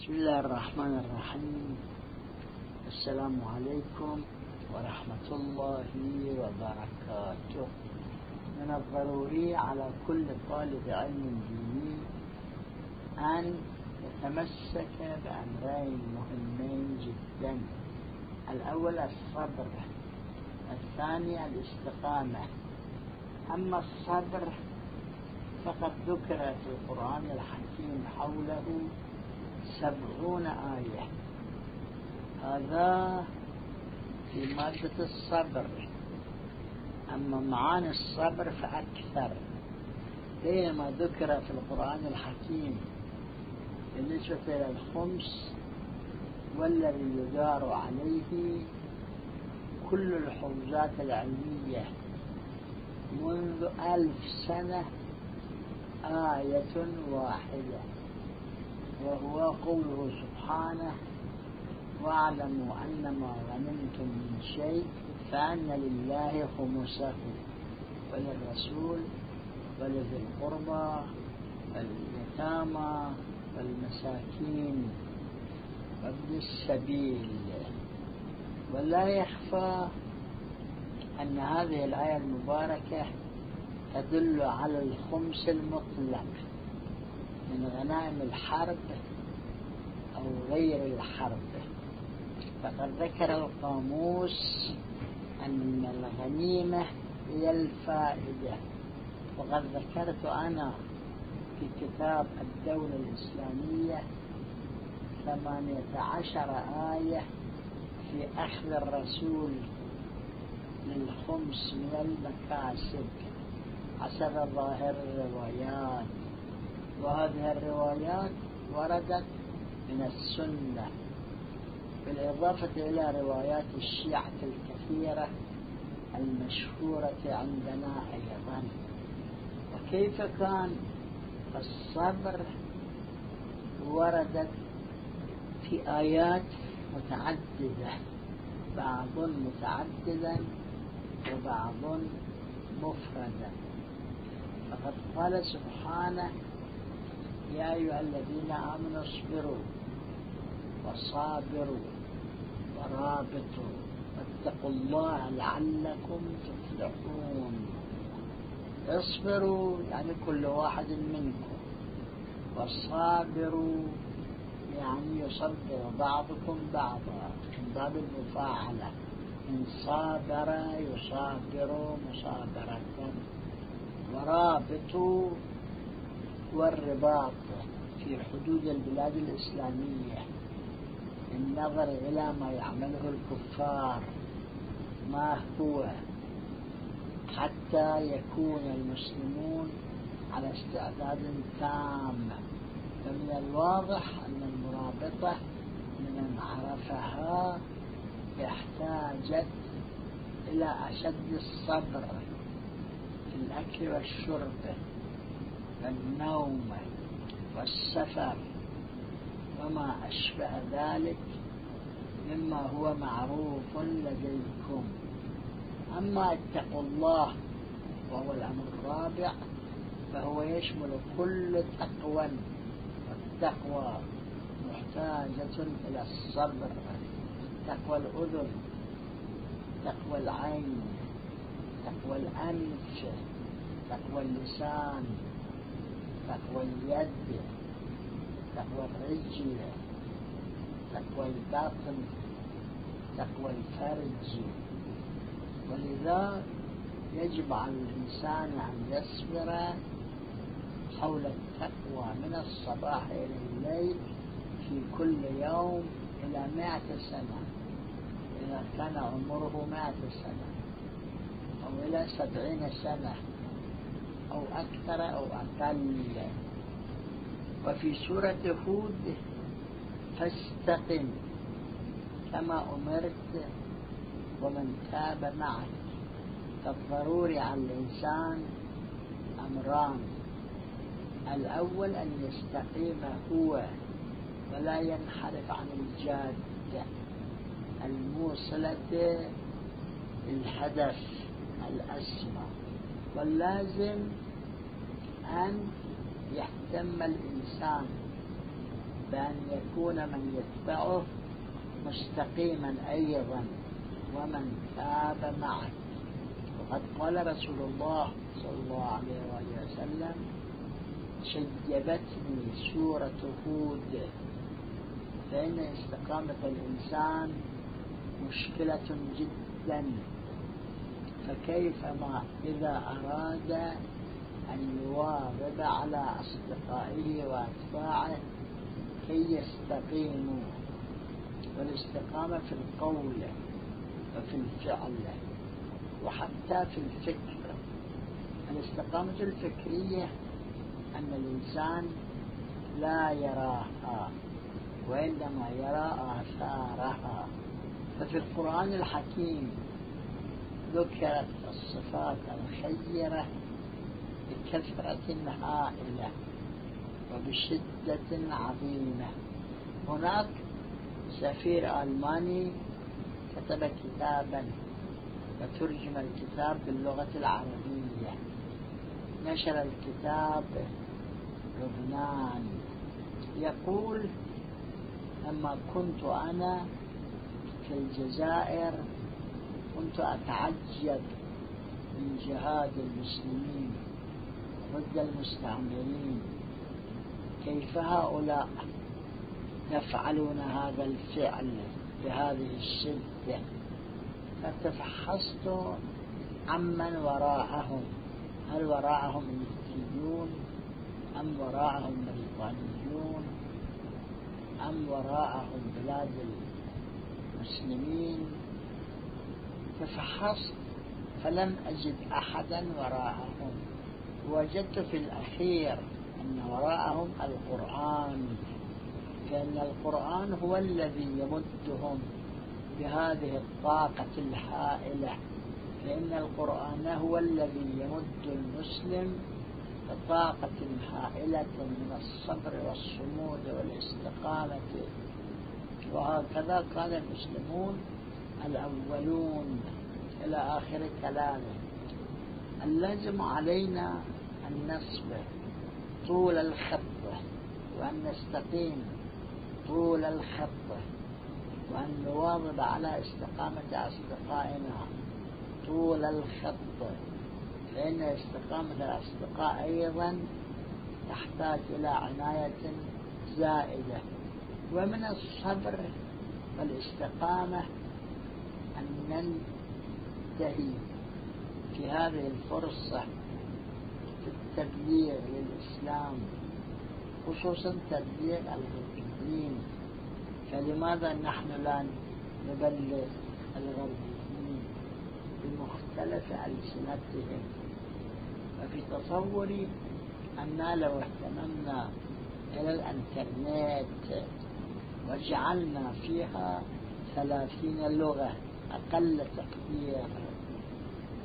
بسم الله الرحمن الرحيم. السلام عليكم ورحمة الله وبركاته. من الضروري على كل طالب علم ديني أن يتمسك بأمرين مهمين جدا. الأول الصبر الثاني الاستقامة. أما الصبر فقد ذكر في القرآن الحكيم حوله سبعون آية. هذا في مادة الصبر. أما معاني الصبر فأكثر. بينما ذكر في القرآن الحكيم. بالنسبة إلى الخمس والذي يدار عليه كل الحوزات العلمية. منذ ألف سنة آية واحدة. وهو قوله سبحانه واعلموا أن ما غنمتم من شيء فأن لله خمسه وللرسول ولذي القربى واليتامى والمساكين وابن السبيل. ولا يخفى أن هذه الآية المباركة تدل على الخمس المطلق. من غنائم الحرب أو غير الحرب. فقد ذكر القاموس أن الغنيمة هي الفائدة. وقد ذكرت أنا في كتاب الدولة الإسلامية ثمانية عشر آية في أخذ الرسول للخمس من المكاسب. حسب ظاهر الروايات. وهذه الروايات وردت من السنة بالإضافة إلى روايات الشيعة الكثيرة المشهورة عندنا أيضا وكيف كان الصبر؟ وردت في آيات متعددة بعض متعددا وبعض مفردا. فقد قال سبحانه يا أيها الذين آمنوا اصبروا وصابروا ورابطوا واتقوا الله لعلكم تفلحون. اصبروا يعني كل واحد منكم. وصابروا يعني يصبر بعضكم بعضا من باب المفاعلة. إن صابر يصابر مصابرة. ورابطوا والرباط في حدود البلاد الإسلامية النظر إلى ما يعمله الكفار ما هو؟ حتى يكون المسلمون على استعداد تام. فمن الواضح أن المرابطة من عرفها احتاجت إلى أشد الصبر في الأكل والشرب. والنوم والسفر وما أشبه ذلك مما هو معروف لديكم. أما اتقوا الله وهو الأمر الرابع فهو يشمل كل تقوى والتقوى محتاجة إلى الصبر تقوى الأذن تقوى العين تقوى الأنف تقوى اللسان. تقوى اليد تقوى الرجل تقوى الباطن تقوى الفرج. ولذا يجب على الإنسان أن يصبر حول التقوى من الصباح إلى الليل في كل يوم إلى مائة سنة إذا كان عمره مائة سنة أو إلى سبعين سنة. أو أكثر أو أقل. وفي سورة هود فاستقم كما أمرت ومن تاب معك. فالضروري على الإنسان أمران. الأول أن يستقيم هو ولا ينحرف عن الجادة الموصلة للهدف الأسمى. واللازم أن يهتم الإنسان بأن يكون من يتبعه مستقيما أيضا ومن تاب معه. وقد قال رسول الله صلى الله عليه وآله وسلم شيبتني سورة هود. فإن استقامة الإنسان مشكلة جدا. فكيف ما إذا أراد أن يواظب على أصدقائه وأتباعه كي يستقيموا والاستقامة في القول وفي الفعل وحتى في الفكر. الاستقامة الفكرية أن الإنسان لا يراها وإنما يرى آثارها ففي القرآن الحكيم ذكرت الصفات الخيرة بكثرة هائلة وبشدة عظيمة. هناك سفير ألماني كتب كتابا وترجم الكتاب باللغة العربية. نشر الكتاب لبنان. يقول لما كنت أنا في الجزائر كنت أتعجب من جهاد المسلمين ضد المستعمرين. كيف هؤلاء يفعلون هذا الفعل بهذه الشدة؟ فتفحصت عمن وراءهم. هل وراءهم المسلمون أم وراءهم بريطانيون؟ أم وراءهم بلاد المسلمين؟ ففحصت فلم أجد أحدا وراءهم. وجدت في الأخير أن وراءهم القرآن. لأن القرآن هو الذي يمدهم بهذه الطاقة الهائلة. لأن القرآن هو الذي يمد المسلم بطاقة هائلة من الصبر والصمود والاستقامة. وهكذا قال المسلمون الأولون إلى آخر كلامه. اللازم علينا أن نصبر طول الخط وأن نستقيم طول الخط وأن نواظب على استقامة أصدقائنا طول الخط. فإن استقامة الأصدقاء أيضا تحتاج إلى عناية زائدة. ومن الصبر والاستقامة أن ننتهي في هذه الفرصة في التبليغ للإسلام خصوصا تبليغ الغربيين. فلماذا نحن لا نبلغ الغربيين بمختلف ألسنتهم؟ وفي تصوري أننا لو اهتممنا إلى الإنترنت وجعلنا فيها ثلاثين لغة أقل تقدير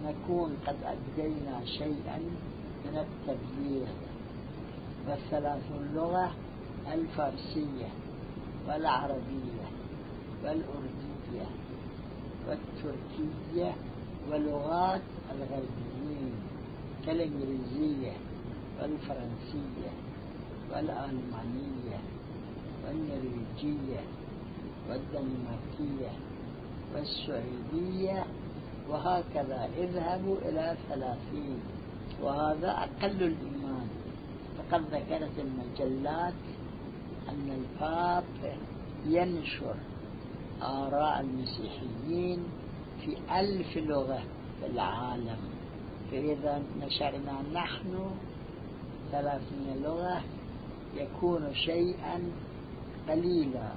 نكون قد أدينا شيئا من التبليغ. والثلاثون لغة الفارسية والعربية والأردية والتركية ولغات الغربيين كالإنجليزية والفرنسية والألمانية والنرويجية والدنماركية والسعودية وهكذا اذهبوا إلى ثلاثين وهذا أقل الإيمان. فقد ذكرت المجلات أن الباب ينشر آراء المسيحيين في ألف لغة في العالم. فإذا نشرنا نحن ثلاثين لغة يكون شيئا قليلا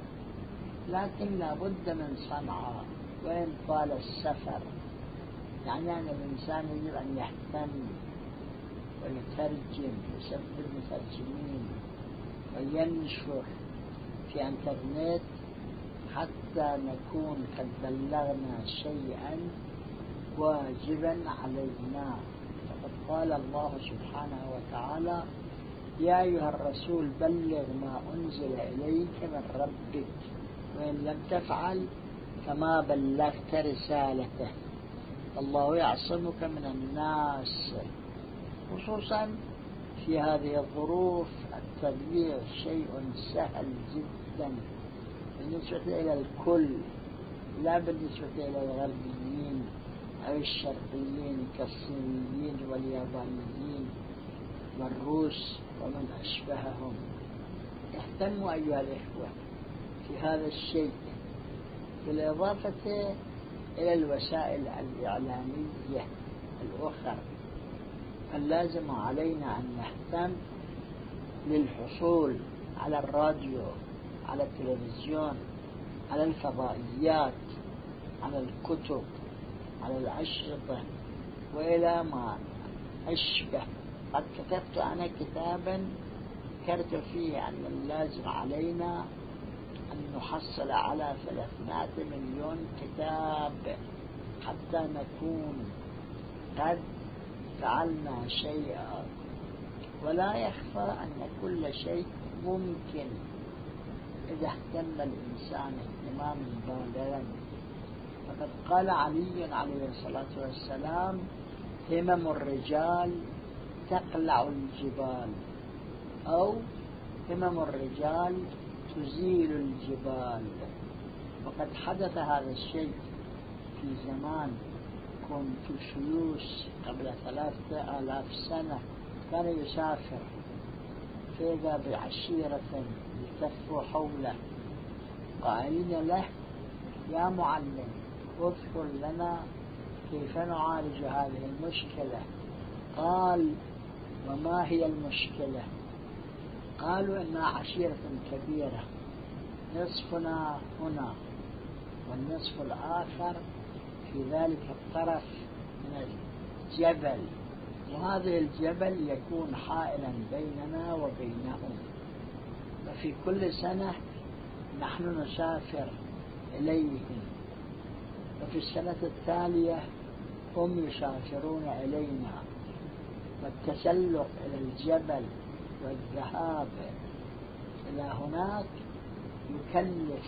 لكن لابد من صنعاء. وإن طال السفر؟ يعني أن الإنسان يجب أن يهتم ويترجم يسبب المترجمين وينشر في انترنت حتى نكون قد بلغنا شيئا واجبا علينا. فقد قال الله سبحانه وتعالى يا أيها الرسول بلغ ما أنزل إليك من ربك. وإن لم تفعل فما بلغت رسالته. الله يعصمك من الناس خصوصا في هذه الظروف. التبليغ شيء سهل جدا بالنسبة إلى الكل لا بالنسبة إلى الغربيين أو الشرقيين كالصينيين واليابانيين والروس ومن أشبههم. اهتموا أيها الإخوة في هذا الشيء. بالإضافة إلى الوسائل الإعلامية الأخرى فاللازم علينا أن نهتم للحصول على الراديو على التلفزيون على الفضائيات على الكتب على الأشرطة وإلى ما أشبه؟ قد كتبت أنا كتابا ذكرت فيه أن اللازم علينا أن نحصل على 300 مليون كتاب حتى نكون قد فعلنا شيئا. ولا يخفى أن كل شيء ممكن إذا اهتم الإنسان اهتماما بالغا فقد قال علي عليه الصلاة والسلام همم الرجال تقلع الجبال. أو همم الرجال تزيل الجبال. وقد حدث هذا الشيء في زمان. كنت شيوس قبل ثلاثة آلاف سنة. كان يسافر فإذا بعشيرة التفوا حوله. قائلين له يا معلم اذكر لنا كيف نعالج هذه المشكلة. قال وما هي المشكلة؟ قالوا إنها عشيرة كبيرة نصفنا هنا والنصف الآخر في ذلك الطرف من الجبل. وهذا الجبل يكون حائلا بيننا وبينهم. وفي كل سنة نحن نسافر إليهم. وفي السنة التالية هم يسافرون إلينا. والتسلق إلى الجبل والذهاب إلى هناك يكلف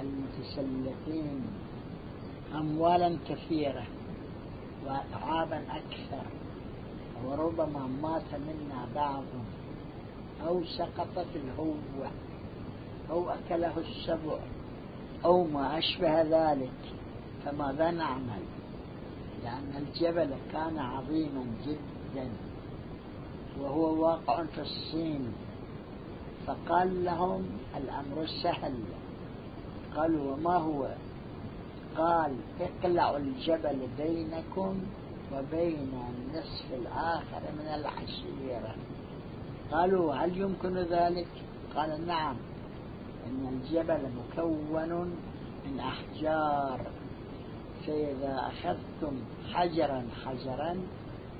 المتسلقين أموالا كثيرة وأتعابا أكثر وربما مات منا بعض أو سقطت الهوة أو أكله السبع أو ما أشبه ذلك. فماذا نعمل؟ لأن الجبل كان عظيما جدا. وهو واقع في الصين. فقال لهم الأمر سهل. قالوا وما هو؟ قال اقلعوا الجبل بينكم وبين النصف الآخر من العشيرة. قالوا هل يمكن ذلك؟ قال نعم إن الجبل مكون من أحجار. فإذا أخذتم حجرا حجرا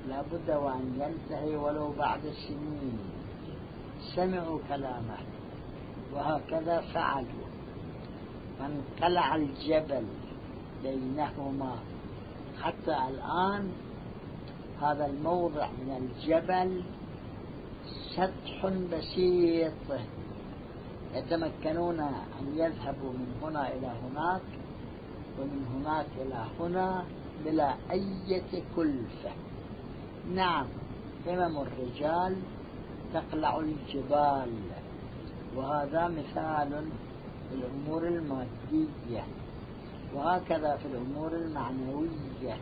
لابد وأن ينتهي ولو بعد سنين. سمعوا كلامه. وهكذا فعلوا. فانقلع الجبل بينهما. حتى الآن هذا الموضع من الجبل سطح بسيط. يتمكنون أن يذهبوا من هنا إلى هناك ومن هناك إلى هنا بلا أي كلفة. نعم. همم الرجال تقلع الجبال. وهذا مثال في الأمور المادية. وهكذا في الأمور المعنوية.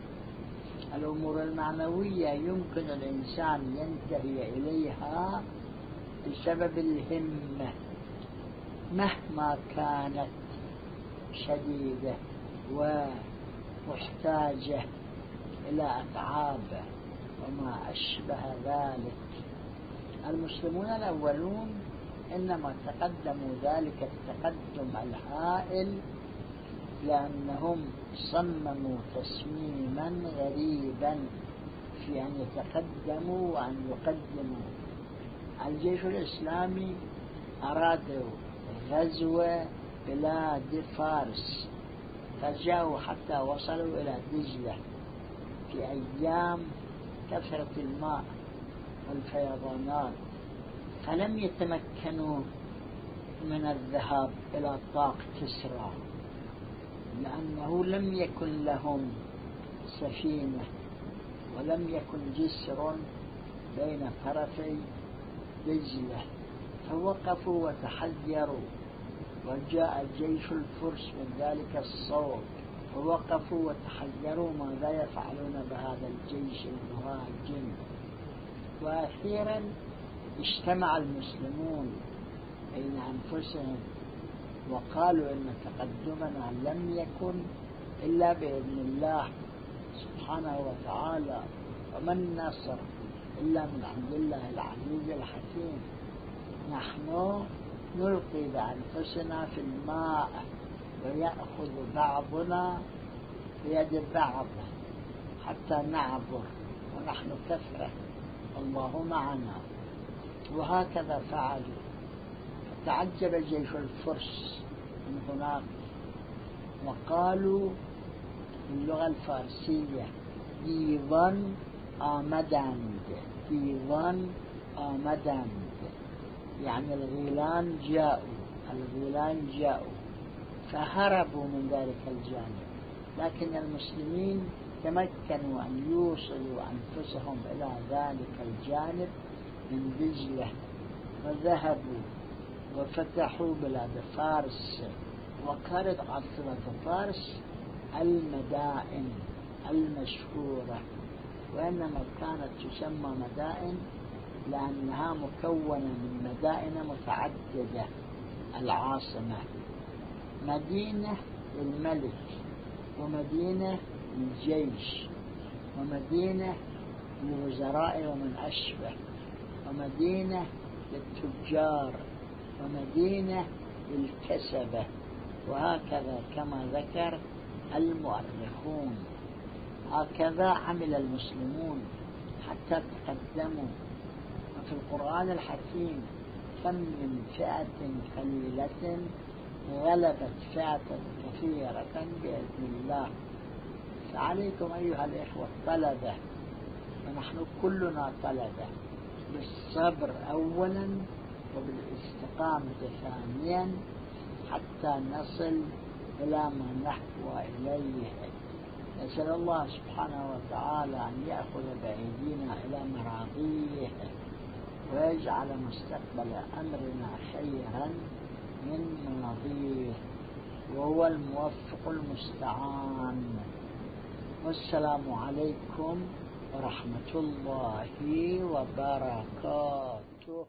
الأمور المعنوية يمكن الإنسان ينتهي إليها بسبب الهمة. مهما كانت شديدة ومحتاجة إلى أتعاب وما أشبه ذلك. المسلمون الأولون إنما تقدموا ذلك التقدم الهائل لأنهم صمموا تصميما غريبا في أن يتقدموا وأن يقدموا. الجيش الإسلامي أرادوا غزو بلاد فارس فجاءوا حتى وصلوا إلى دجلة في أيام كثرة الماء والفيضانات فلم يتمكنوا من الذهاب إلى طاق كسرى لأنه لم يكن لهم سفينة ولم يكن جسر بين طرفي دجلة فوقفوا وتحذروا وجاء جيش الفرس من ذلك الصوت. فوقفوا وتحذروا ماذا يفعلون بهذا الجيش المهاجم. وأخيرا اجتمع المسلمون بين أنفسهم وقالوا إن تقدمنا لم يكن إلا بإذن الله سبحانه وتعالى وما النصر إلا من عند الله العزيز الحكيم. نحن نلقي بأنفسنا في الماء. ويأخذ بعضنا بيد بعض حتى نعبر ونحن كثرة الله معنا وهكذا فعلوا. فتعجب جيش الفرس من هناك وقالوا باللغة الفارسية ديوان آمدند ديوان آمدند يعني الغيلان جاءوا. الغيلان جاءوا. فهربوا من ذلك الجانب. لكن المسلمين تمكنوا أن يوصلوا أنفسهم إلى ذلك الجانب من دجلة وذهبوا وفتحوا بلاد فارس وكانت عاصمة فارس المدائن المشهورة وإنما كانت تسمى مدائن لأنها مكونة من مدائن متعددة العاصمة مدينة للملك ومدينة للجيش ومدينة للوزراء ومن أشبه ومدينة للتجار ومدينة للكسبة وهكذا كما ذكر المؤرخون. هكذا عمل المسلمون حتى تقدموا. وفي القرآن الحكيم كم من فئة قليلة غلبت فئة كثيرة. بإذن الله فعليكم أيها الإخوة طلبة. ونحن كلنا طلبة. بالصبر أولا وبالاستقامة ثانيا حتى نصل إلى ما نحو إليه. نسأل الله سبحانه وتعالى أن يأخذ بأيدينا إلى مراضيه ويجعل مستقبل أمرنا خيرا. من ماضيه وهو الموفق المستعان. والسلام عليكم ورحمة الله وبركاته.